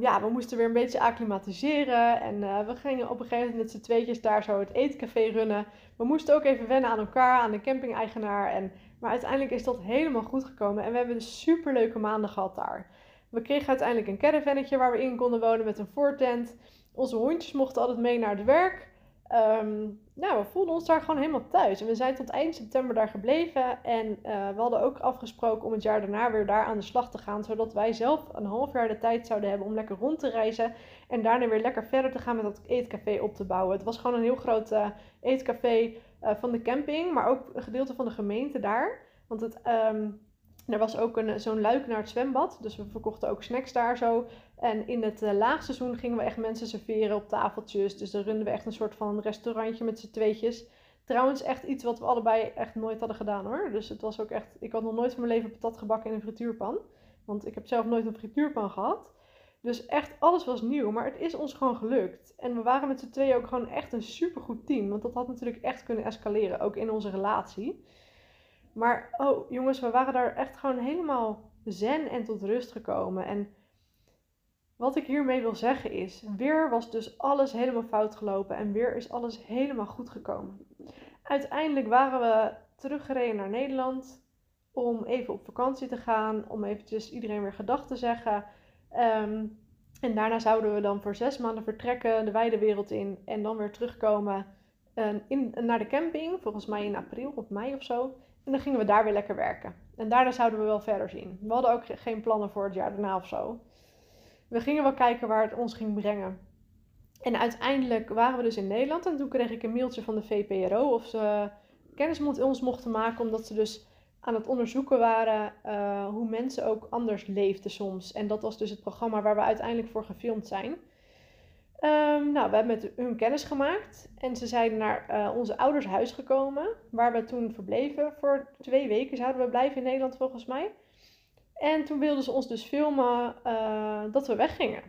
ja, we moesten weer een beetje acclimatiseren. En uh, we gingen op een gegeven moment met z'n tweetjes daar zo het eetcafé runnen. We moesten ook even wennen aan elkaar, aan de camping-eigenaar. En, maar uiteindelijk is dat helemaal goed gekomen. En we hebben dus super leuke maanden gehad daar. We kregen uiteindelijk een caravannetje waar we in konden wonen met een voortent. Onze hondjes mochten altijd mee naar het werk. Um, nou, we voelden ons daar gewoon helemaal thuis. En we zijn tot eind september daar gebleven. En uh, we hadden ook afgesproken om het jaar daarna weer daar aan de slag te gaan. Zodat wij zelf een half jaar de tijd zouden hebben om lekker rond te reizen. En daarna weer lekker verder te gaan met dat eetcafé op te bouwen. Het was gewoon een heel groot uh, eetcafé uh, van de camping. Maar ook een gedeelte van de gemeente daar. Want het, um, er was ook een, zo'n luik naar het zwembad. Dus we verkochten ook snacks daar zo. En in het uh, laagseizoen gingen we echt mensen serveren op tafeltjes. Dus dan runden we echt een soort van restaurantje met z'n tweetjes. Trouwens, echt iets wat we allebei echt nooit hadden gedaan hoor. Dus het was ook echt. Ik had nog nooit van mijn leven patat gebakken in een frituurpan. Want ik heb zelf nooit een frituurpan gehad. Dus echt alles was nieuw. Maar het is ons gewoon gelukt. En we waren met z'n tweeën ook gewoon echt een supergoed team. Want dat had natuurlijk echt kunnen escaleren. Ook in onze relatie. Maar oh jongens, we waren daar echt gewoon helemaal zen en tot rust gekomen. En wat ik hiermee wil zeggen is, weer was dus alles helemaal fout gelopen en weer is alles helemaal goed gekomen. Uiteindelijk waren we teruggereden naar Nederland om even op vakantie te gaan, om eventjes iedereen weer gedag te zeggen. Um, en daarna zouden we dan voor zes maanden vertrekken, de wijde wereld in en dan weer terugkomen uh, in, naar de camping, volgens mij in april of mei of zo. En dan gingen we daar weer lekker werken. En daarna zouden we wel verder zien. We hadden ook geen plannen voor het jaar daarna of zo. We gingen wel kijken waar het ons ging brengen. En uiteindelijk waren we dus in Nederland. En toen kreeg ik een mailtje van de VPRO of ze kennis met ons mochten maken. Omdat ze dus aan het onderzoeken waren uh, hoe mensen ook anders leefden soms. En dat was dus het programma waar we uiteindelijk voor gefilmd zijn. Um, nou, we hebben met hun kennis gemaakt en ze zijn naar uh, onze ouders huis gekomen, waar we toen verbleven. Voor twee weken zouden we blijven in Nederland volgens mij. En toen wilden ze ons dus filmen uh, dat we weggingen.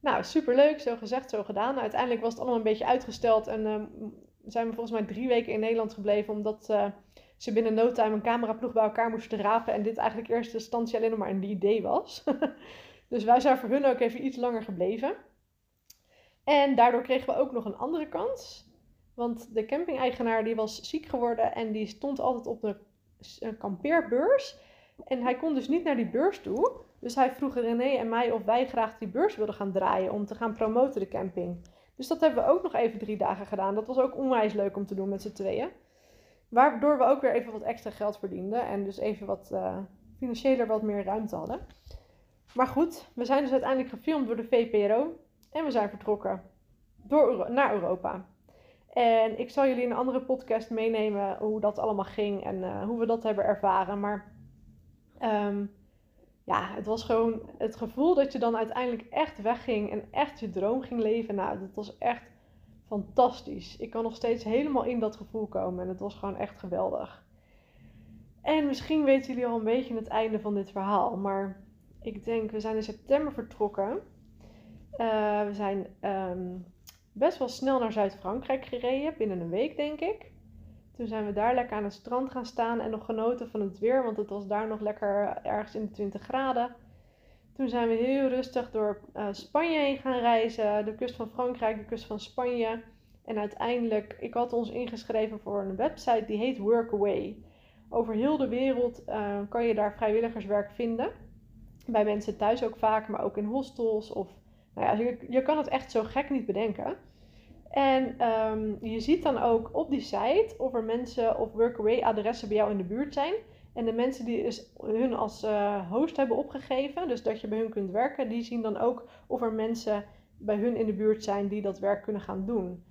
Nou, superleuk, zo gezegd, zo gedaan. Uiteindelijk was het allemaal een beetje uitgesteld en uh, zijn we volgens mij drie weken in Nederland gebleven, omdat ze binnen no time een cameraploeg bij elkaar moesten rapen en dit eigenlijk in eerste instantie alleen nog maar een idee was. dus wij zijn voor hun ook even iets langer gebleven. En daardoor kregen we ook nog een andere kans. Want de camping-eigenaar die was ziek geworden en die stond altijd op de kampeerbeurs. En hij kon dus niet naar die beurs toe. Dus hij vroeg René en mij of wij graag die beurs wilden gaan draaien om te gaan promoten de camping. Dus dat hebben we ook nog even drie dagen gedaan. Dat was ook onwijs leuk om te doen met z'n tweeën. Waardoor we ook weer even wat extra geld verdienden en dus even wat uh, financieler wat meer ruimte hadden. Maar goed, we zijn dus uiteindelijk gefilmd door de VPRO en we zijn vertrokken door, naar Europa. En ik zal jullie in een andere podcast meenemen hoe dat allemaal ging en uh, hoe we dat hebben ervaren. Maar um, ja, het was gewoon het gevoel dat je dan uiteindelijk echt wegging en echt je droom ging leven. Nou, dat was echt fantastisch. Ik kan nog steeds helemaal in dat gevoel komen en het was gewoon echt geweldig. En misschien weten jullie al een beetje het einde van dit verhaal, maar ik denk, we zijn in september vertrokken. Uh, we zijn um, best wel snel naar Zuid-Frankrijk gereden, binnen een week denk ik. Toen zijn we daar lekker aan het strand gaan staan en nog genoten van het weer, want het was daar nog lekker ergens in de 20 graden. Toen zijn we heel rustig door uh, Spanje heen gaan reizen, de kust van Frankrijk, de kust van Spanje. En uiteindelijk, ik had ons ingeschreven voor een website die heet Workaway. Over heel de wereld uh, kan je daar vrijwilligerswerk vinden. Bij mensen thuis ook vaak, maar ook in hostels. Of, nou ja, je, je kan het echt zo gek niet bedenken. En um, je ziet dan ook op die site of er mensen of workaway adressen bij jou in de buurt zijn. En de mensen die dus hun als uh, host hebben opgegeven, dus dat je bij hun kunt werken, die zien dan ook of er mensen bij hun in de buurt zijn die dat werk kunnen gaan doen.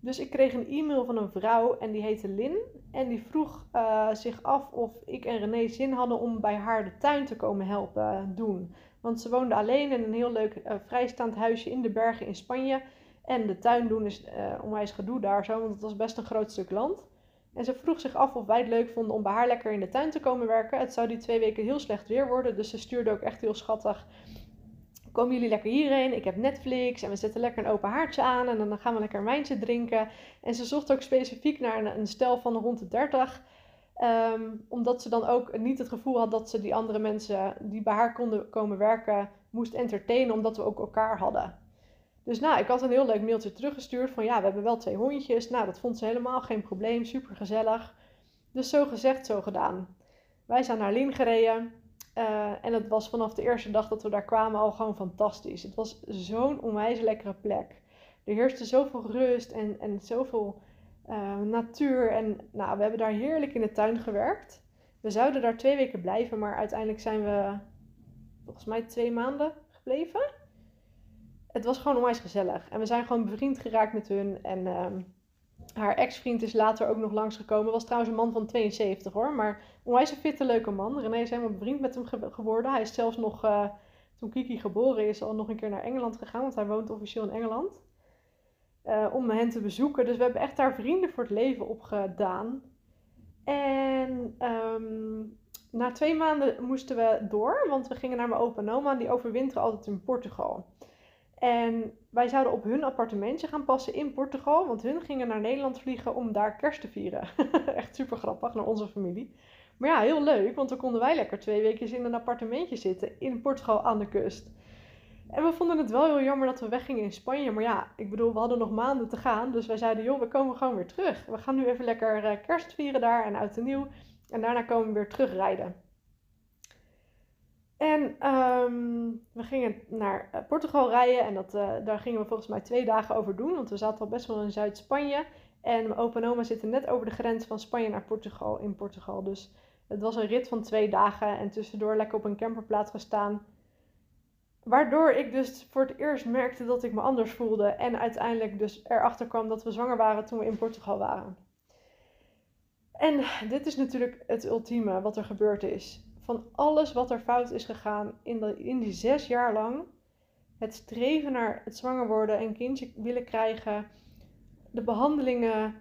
Dus ik kreeg een e-mail van een vrouw en die heette Lin. En die vroeg uh, zich af of ik en René zin hadden om bij haar de tuin te komen helpen doen. Want ze woonde alleen in een heel leuk uh, vrijstaand huisje in de bergen in Spanje. En de tuin doen is uh, onwijs gedoe daar zo, want het was best een groot stuk land. En ze vroeg zich af of wij het leuk vonden om bij haar lekker in de tuin te komen werken. Het zou die twee weken heel slecht weer worden, dus ze stuurde ook echt heel schattig. Komen jullie lekker hierheen? Ik heb Netflix en we zetten lekker een open haartje aan en dan gaan we lekker een wijntje drinken. En ze zocht ook specifiek naar een, een stel van rond de 30. Um, omdat ze dan ook niet het gevoel had dat ze die andere mensen die bij haar konden komen werken moest entertainen, omdat we ook elkaar hadden. Dus nou, ik had een heel leuk mailtje teruggestuurd van ja, we hebben wel twee hondjes. Nou, dat vond ze helemaal geen probleem, super gezellig. Dus zo gezegd, zo gedaan. Wij zijn naar Lien gereden. Uh, en het was vanaf de eerste dag dat we daar kwamen al gewoon fantastisch. Het was zo'n onwijs lekkere plek. Er heerste zoveel rust en, en zoveel uh, natuur. En nou, we hebben daar heerlijk in de tuin gewerkt. We zouden daar twee weken blijven, maar uiteindelijk zijn we volgens mij twee maanden gebleven het was gewoon onwijs gezellig. En we zijn gewoon bevriend geraakt met hun. En ehm, haar ex-vriend is later ook nog langsgekomen. Was trouwens een man van 72 hoor. Maar onwijs een fitte, leuke man. René is helemaal bevriend met hem geworden. Hij is zelfs nog, uh, toen Kiki geboren is, al nog een keer naar Engeland gegaan. Want hij woont officieel in Engeland. Uh, om hen te bezoeken. Dus we hebben echt daar vrienden voor het leven opgedaan. En um, na twee maanden moesten we door. Want we gingen naar mijn opa en oma. Die overwinteren altijd in Portugal. En wij zouden op hun appartementje gaan passen in Portugal, want hun gingen naar Nederland vliegen om daar kerst te vieren. Echt super grappig, naar onze familie. Maar ja, heel leuk, want dan konden wij lekker twee weken in een appartementje zitten in Portugal aan de kust. En we vonden het wel heel jammer dat we weggingen in Spanje. Maar ja, ik bedoel, we hadden nog maanden te gaan. Dus wij zeiden, joh, we komen gewoon weer terug. We gaan nu even lekker eh, kerst vieren daar en uit en nieuw. En daarna komen we weer terugrijden. En um, we gingen naar eh, Portugal rijden en dat, uh, daar gingen we volgens mij twee dagen over doen, want we zaten al best wel in Zuid-Spanje. En mijn opa en oma zitten net over de grens van Spanje naar Portugal, in Portugal. Dus het was een rit van twee dagen en tussendoor lekker op een camperplaats gestaan. Waardoor ik dus voor het eerst merkte dat ik me anders voelde en uiteindelijk dus erachter kwam dat we zwanger waren toen we in Portugal waren. En dit is natuurlijk het ultieme wat er gebeurd is van alles wat er fout is gegaan in, de, in die zes jaar lang. Het streven naar het zwanger worden en kindje willen krijgen. De behandelingen,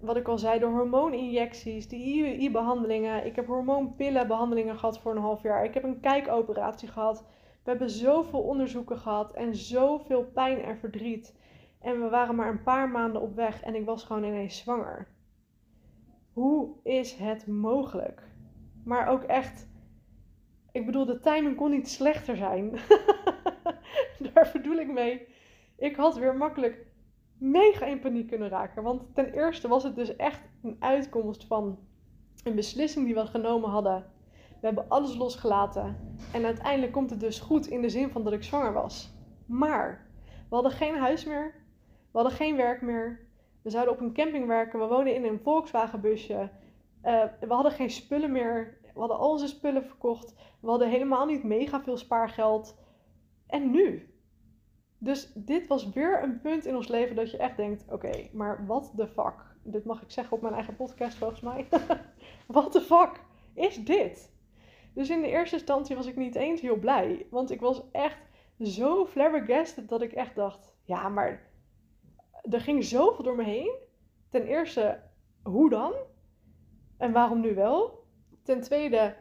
wat ik al zei, de hormooninjecties, de IUI-behandelingen. Ik heb hormoonpillenbehandelingen gehad voor een half jaar. Ik heb een kijkoperatie gehad. We hebben zoveel onderzoeken gehad en zoveel pijn en verdriet. En we waren maar een paar maanden op weg en ik was gewoon ineens zwanger. Hoe is het mogelijk? Maar ook echt, ik bedoel, de timing kon niet slechter zijn. Daar bedoel ik mee. Ik had weer makkelijk mega in paniek kunnen raken. Want ten eerste was het dus echt een uitkomst van een beslissing die we genomen hadden. We hebben alles losgelaten. En uiteindelijk komt het dus goed in de zin van dat ik zwanger was. Maar we hadden geen huis meer. We hadden geen werk meer. We zouden op een camping werken. We woonden in een Volkswagen busje. Uh, we hadden geen spullen meer. We hadden al onze spullen verkocht. We hadden helemaal niet mega veel spaargeld. En nu? Dus dit was weer een punt in ons leven dat je echt denkt: oké, maar wat de fuck? Dit mag ik zeggen op mijn eigen podcast volgens mij. wat de fuck is dit? Dus in de eerste instantie was ik niet eens heel blij. Want ik was echt zo flabbergasted dat ik echt dacht: ja, maar er ging zoveel door me heen. Ten eerste, hoe dan? En waarom nu wel? Ten tweede,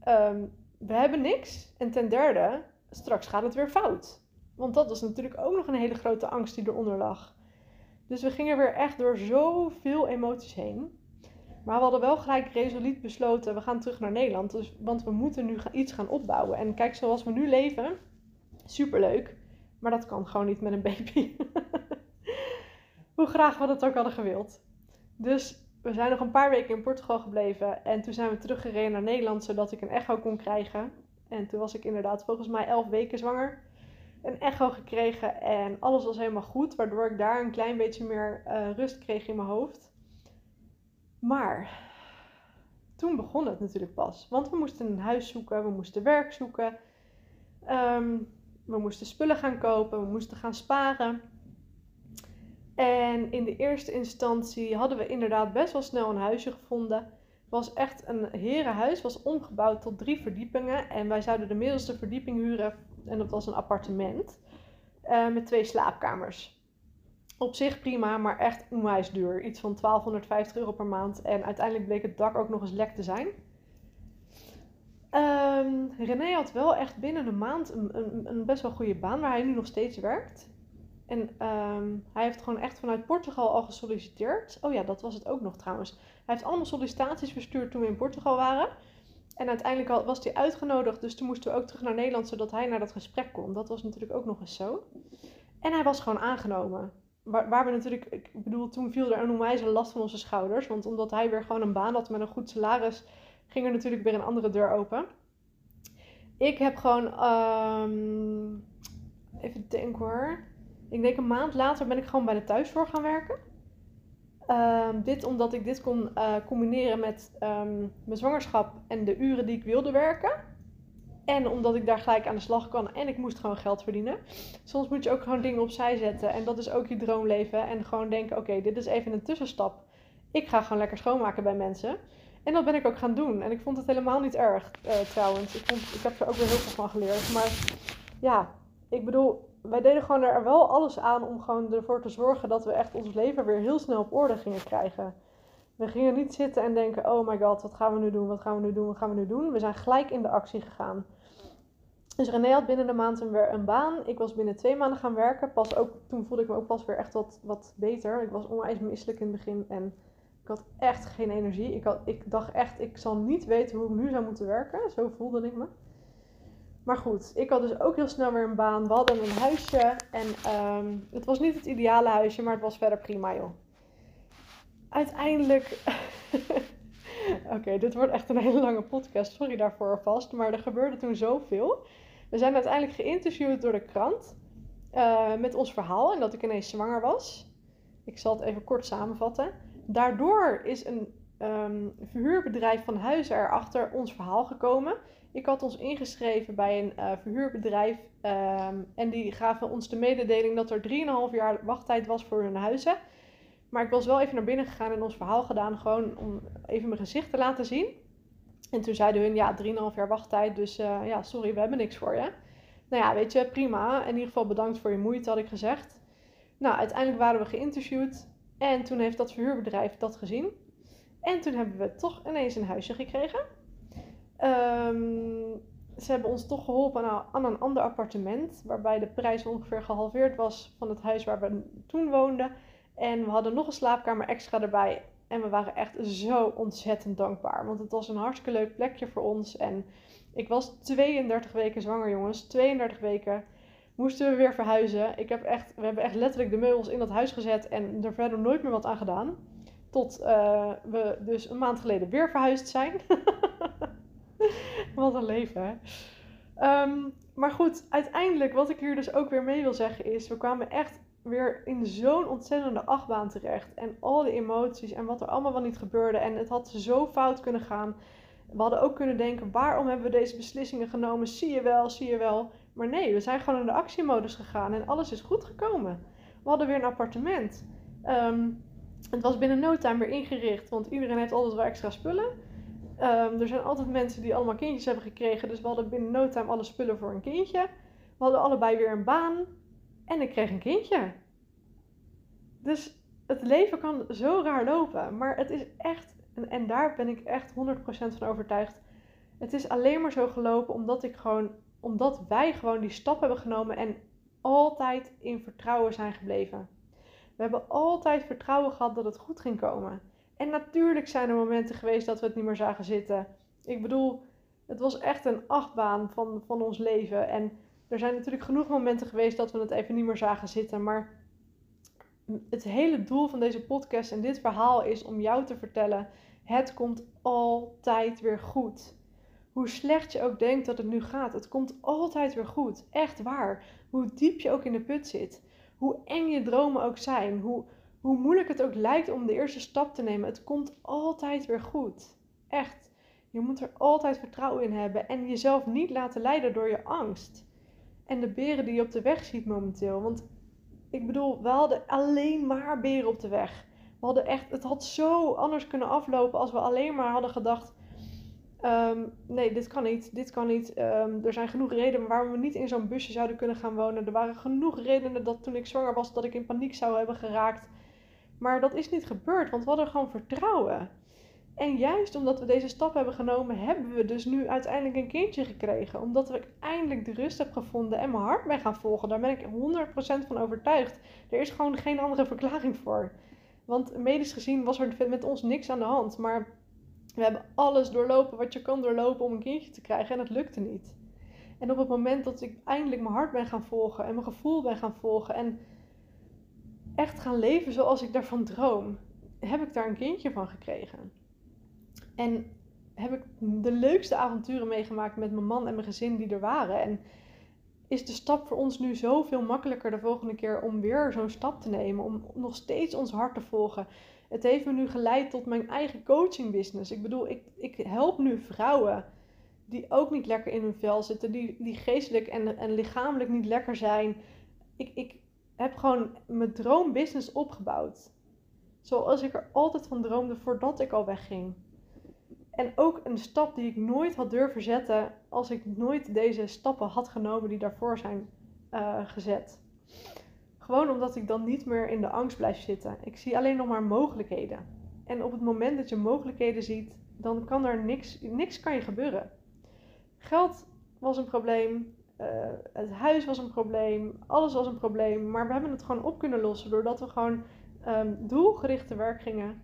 ehm, we hebben niks. En ten derde, straks gaat het weer fout. Want dat was natuurlijk ook nog een hele grote angst die eronder lag. Dus we gingen weer echt door zoveel emoties heen. Maar we hadden wel gelijk resoluut besloten, we gaan terug naar Nederland. Dus, want we moeten nu iets gaan opbouwen. En kijk, zoals we nu leven, superleuk. Maar dat kan gewoon niet met een baby. Hoe graag we dat ook hadden gewild. Dus we zijn nog een paar weken in Portugal gebleven. En toen zijn we teruggereden naar Nederland, zodat ik een echo kon krijgen. En toen was ik inderdaad volgens mij elf weken zwanger. Een echo gekregen en alles was helemaal goed. Waardoor ik daar een klein beetje meer uh, rust kreeg in mijn hoofd. Maar toen begon het natuurlijk pas. Want we moesten een huis zoeken, we moesten werk zoeken. Ehm, we moesten spullen gaan kopen, we moesten gaan sparen. En in de eerste instantie hadden we inderdaad best wel snel een huisje gevonden. Het was echt een herenhuis, was omgebouwd tot drie verdiepingen. En wij zouden de middelste verdieping huren en dat was een appartement uh, met twee slaapkamers. Op zich prima, maar echt onwijs duur. Iets van 1250 euro per maand. En uiteindelijk bleek het dak ook nog eens lek te zijn. Um, René had wel echt binnen een maand een, een, een, best wel goede baan waar hij nu nog steeds werkt. En um, hij heeft gewoon echt vanuit Portugal al gesolliciteerd. Oh ja, dat was het ook nog trouwens. Hij heeft allemaal sollicitaties verstuurd toen we in Portugal waren. En uiteindelijk was hij uitgenodigd, dus toen moesten we ook terug naar Nederland zodat hij naar dat gesprek kon. Dat was natuurlijk ook nog eens zo. En hij was gewoon aangenomen. Waar, waar we natuurlijk, ik bedoel, toen viel er een onwijze last van onze schouders. Want omdat hij weer gewoon een baan had met een goed salaris, ging er natuurlijk weer een andere deur open. Ik heb gewoon, um, even denken hoor. Ik denk een maand later ben ik gewoon bij de thuiszorg gaan werken. Um, dit omdat ik dit kon uh, combineren met um, mijn zwangerschap en de uren die ik wilde werken. En omdat ik daar gelijk aan de slag kan en ik moest gewoon geld verdienen. Soms moet je ook gewoon dingen opzij zetten. En dat is ook je droomleven. En gewoon denken: oké, dit is even een tussenstap. Ik ga gewoon lekker schoonmaken bij mensen. En dat ben ik ook gaan doen. En ik vond het helemaal niet erg uh, trouwens. Ik, vond, ik heb er ook weer heel veel van geleerd. Maar ja, ik bedoel, wij deden gewoon er wel alles aan om gewoon ervoor te zorgen dat we echt ons leven weer heel snel op orde gingen krijgen. We gingen niet zitten en denken: oh my god, wat gaan we nu doen? Wat gaan we nu doen? Wat gaan we nu doen? We zijn gelijk in de actie gegaan. Dus René had binnen een maand een, een baan. Ik was binnen twee maanden gaan werken. Pas ook, toen voelde ik me ook pas weer echt wat, wat beter. Ik was onwijs misselijk in het begin en ik had echt geen energie. Ik, had, ik dacht echt, ik zal niet weten hoe ik nu zou moeten werken. Zo voelde ik me. Maar goed, ik had dus ook heel snel weer een baan. We hadden een huisje. En um, het was niet het ideale huisje, maar het was verder prima, joh. Uiteindelijk. Oké, dit wordt echt een hele lange podcast. Sorry daarvoor alvast. Maar er gebeurde toen zoveel. We zijn uiteindelijk geïnterviewd door de krant. Uh, met ons verhaal en dat ik ineens zwanger was. Ik zal het even kort samenvatten. Daardoor is een um, verhuurbedrijf van huizen erachter ons verhaal gekomen. Ik had ons ingeschreven bij een uh, verhuurbedrijf um, en die gaven ons de mededeling dat er 3,5 jaar wachttijd was voor hun huizen. Maar ik was wel even naar binnen gegaan en ons verhaal gedaan, gewoon om even mijn gezicht te laten zien. En toen zeiden hun, ja, 3,5 jaar wachttijd, dus uh, ja, sorry, we hebben niks voor je. Nou ja, weet je, prima. In ieder geval bedankt voor je moeite, had ik gezegd. Nou, uiteindelijk waren we geïnterviewd en toen heeft dat verhuurbedrijf dat gezien. En toen hebben we toch ineens een huisje gekregen. Um, ze hebben ons toch geholpen aan, aan, een ander appartement, waarbij de prijs ongeveer gehalveerd was van het huis waar we toen woonden. En we hadden nog een slaapkamer extra erbij. En we waren echt zo ontzettend dankbaar. Want het was een hartstikke leuk plekje voor ons. En ik was 32 weken zwanger, jongens. 32 weken moesten we weer verhuizen. Ik heb echt, we hebben echt letterlijk de meubels in dat huis gezet en er verder nooit meer wat aan gedaan. Tot uh, we dus een maand geleden weer verhuisd zijn. wat een leven, hè? Um, maar goed, uiteindelijk, wat ik hier dus ook weer mee wil zeggen is: we kwamen echt weer in zo'n ontzettende achtbaan terecht. En al die emoties en wat er allemaal wel niet gebeurde. En het had zo fout kunnen gaan. We hadden ook kunnen denken, waarom hebben we deze beslissingen genomen? Zie je wel, zie je wel. Maar nee, we zijn gewoon in de actiemodus gegaan en alles is goed gekomen. We hadden weer een appartement. Ehm, het was binnen no time weer ingericht, want iedereen heeft altijd wel extra spullen. Ehm, er zijn altijd mensen die allemaal kindjes hebben gekregen, dus we hadden binnen no time alle spullen voor een kindje. We hadden allebei weer een baan en ik kreeg een kindje. Dus het leven kan zo raar lopen, maar het is echt, en, daar ben ik echt 100% van overtuigd. Het is alleen maar zo gelopen omdat ik gewoon, omdat wij gewoon die stap hebben genomen en altijd in vertrouwen zijn gebleven. We hebben altijd vertrouwen gehad dat het goed ging komen. En natuurlijk zijn er momenten geweest dat we het niet meer zagen zitten. Ik bedoel, het was echt een achtbaan van, van ons leven. En er zijn natuurlijk genoeg momenten geweest dat we het even niet meer zagen zitten. Maar het hele doel van deze podcast en dit verhaal is om jou te vertellen: het komt altijd weer goed. Hoe slecht je ook denkt dat het nu gaat, het komt altijd weer goed. Echt waar. Hoe diep je ook in de put zit. Hoe eng je dromen ook zijn. Hoe, hoe moeilijk het ook lijkt om de eerste stap te nemen. Het komt altijd weer goed. Echt. Je moet er altijd vertrouwen in hebben en jezelf niet laten leiden door je angst. En de beren die je op de weg ziet momenteel. Want ik bedoel, we hadden alleen maar beren op de weg. We hadden echt, het had zo anders kunnen aflopen als we alleen maar hadden gedacht: Ehm, nee, dit kan niet, dit kan niet. Ehm, er zijn genoeg redenen waarom we niet in zo'n busje zouden kunnen gaan wonen. Er waren genoeg redenen dat toen ik zwanger was, dat ik in paniek zou hebben geraakt. Maar dat is niet gebeurd, want we hadden gewoon vertrouwen. En juist omdat we deze stap hebben genomen, hebben we dus nu uiteindelijk een kindje gekregen. Omdat ik eindelijk de rust heb gevonden en mijn hart ben gaan volgen. Daar ben ik 100% van overtuigd. Er is gewoon geen andere verklaring voor. Want medisch gezien was er met ons niks aan de hand. Maar we hebben alles doorlopen wat je kan doorlopen om een kindje te krijgen en het lukte niet. En op het moment dat ik eindelijk mijn hart ben gaan volgen en mijn gevoel ben gaan volgen en echt gaan leven zoals ik daarvan droom, heb ik daar een kindje van gekregen. En heb ik de leukste avonturen meegemaakt met mijn man en mijn gezin die er waren. En is de stap voor ons nu zoveel makkelijker de volgende keer om weer zo'n stap te nemen, om nog steeds ons hart te volgen. Het heeft me nu geleid tot mijn eigen coaching business. Ik bedoel, ik, ik help nu vrouwen die ook niet lekker in hun vel zitten, die, die geestelijk en, en lichamelijk niet lekker zijn. Ik, ik heb gewoon mijn droombusiness opgebouwd. Zoals ik er altijd van droomde voordat ik al wegging. En ook een stap die ik nooit had durven zetten als ik nooit deze stappen had genomen die daarvoor zijn uh, gezet. Gewoon omdat ik dan niet meer in de angst blijf zitten. Ik zie alleen nog maar mogelijkheden. En op het moment dat je mogelijkheden ziet, dan kan er niks, niks kan je gebeuren. Geld was een probleem, uh, het huis was een probleem, alles was een probleem. Maar we hebben het gewoon op kunnen lossen doordat we gewoon um, doelgericht te werk gingen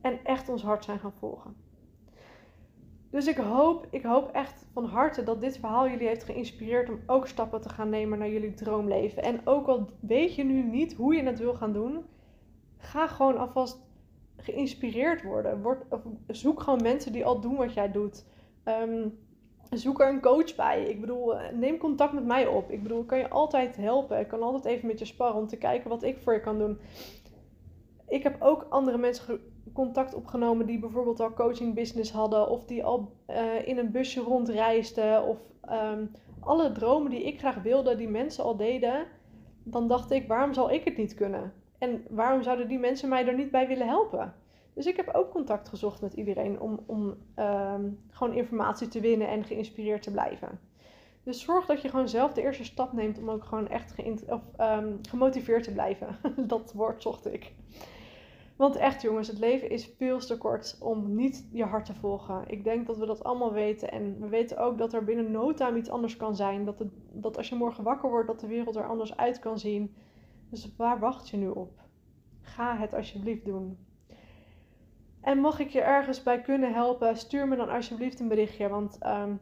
en echt ons hart zijn gaan volgen. Dus ik hoop, ik hoop echt van harte dat dit verhaal jullie heeft geïnspireerd om ook stappen te gaan nemen naar jullie droomleven. En ook al weet je nu niet hoe je het wil gaan doen, ga gewoon alvast geïnspireerd worden. Word, zoek gewoon mensen die al doen wat jij doet. Ehm, zoek er een coach bij. Ik bedoel, neem contact met mij op. Ik bedoel, ik kan je altijd helpen. Ik kan altijd even met je sparren om te kijken wat ik voor je kan doen. Ik heb ook andere mensen contact opgenomen die bijvoorbeeld al coaching business hadden of die al uh, in een busje rondreisden of um, alle dromen die ik graag wilde, die mensen al deden, dan dacht ik, waarom zal ik het niet kunnen? En waarom zouden die mensen mij er niet bij willen helpen? Dus ik heb ook contact gezocht met iedereen om, om um, gewoon informatie te winnen en geïnspireerd te blijven. Dus zorg dat je gewoon zelf de eerste stap neemt om ook gewoon echt of, um, gemotiveerd te blijven. dat woord zocht ik. Want echt jongens, het leven is veel te kort om niet je hart te volgen. Ik denk dat we dat allemaal weten. En we weten ook dat er binnen no iets anders kan zijn. Dat, het, dat als je morgen wakker wordt, dat de wereld er anders uit kan zien. Dus waar wacht je nu op? Ga het alsjeblieft doen. En mag ik je ergens bij kunnen helpen, stuur me dan alsjeblieft een berichtje. Want um,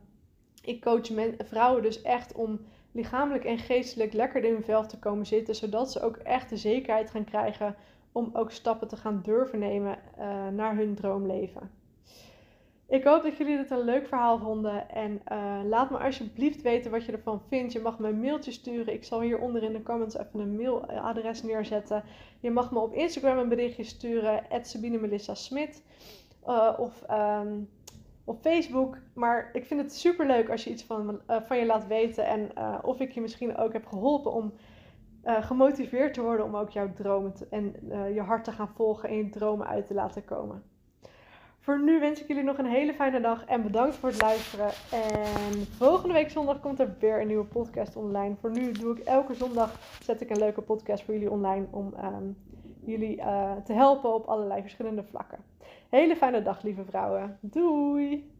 ik coach vrouwen dus echt om lichamelijk en geestelijk lekker in hun vel te komen zitten. Zodat ze ook echt de zekerheid gaan krijgen om ook stappen te gaan durven nemen uh, naar hun droomleven. Ik hoop dat jullie dit een leuk verhaal vonden. En uh, laat me alsjeblieft weten wat je ervan vindt. Je mag me een mailtje sturen. Ik zal hieronder in de comments even een mailadres neerzetten. Je mag me op Instagram een berichtje sturen. Sabine Melissa Smit. Uh, of um, op Facebook. Maar ik vind het super leuk als je iets van, van je laat weten. En of ik je misschien ook heb geholpen om uh, gemotiveerd te worden om ook jouw dromen en je hart te gaan volgen en je dromen uit te laten komen. Voor nu wens ik jullie nog een hele fijne dag en bedankt voor het luisteren. En volgende week zondag komt er weer een nieuwe podcast online. Voor nu doe ik elke zondag zet ik een leuke podcast voor jullie online om um, jullie uh, te helpen op allerlei verschillende vlakken. Hele fijne dag, lieve vrouwen. Doei!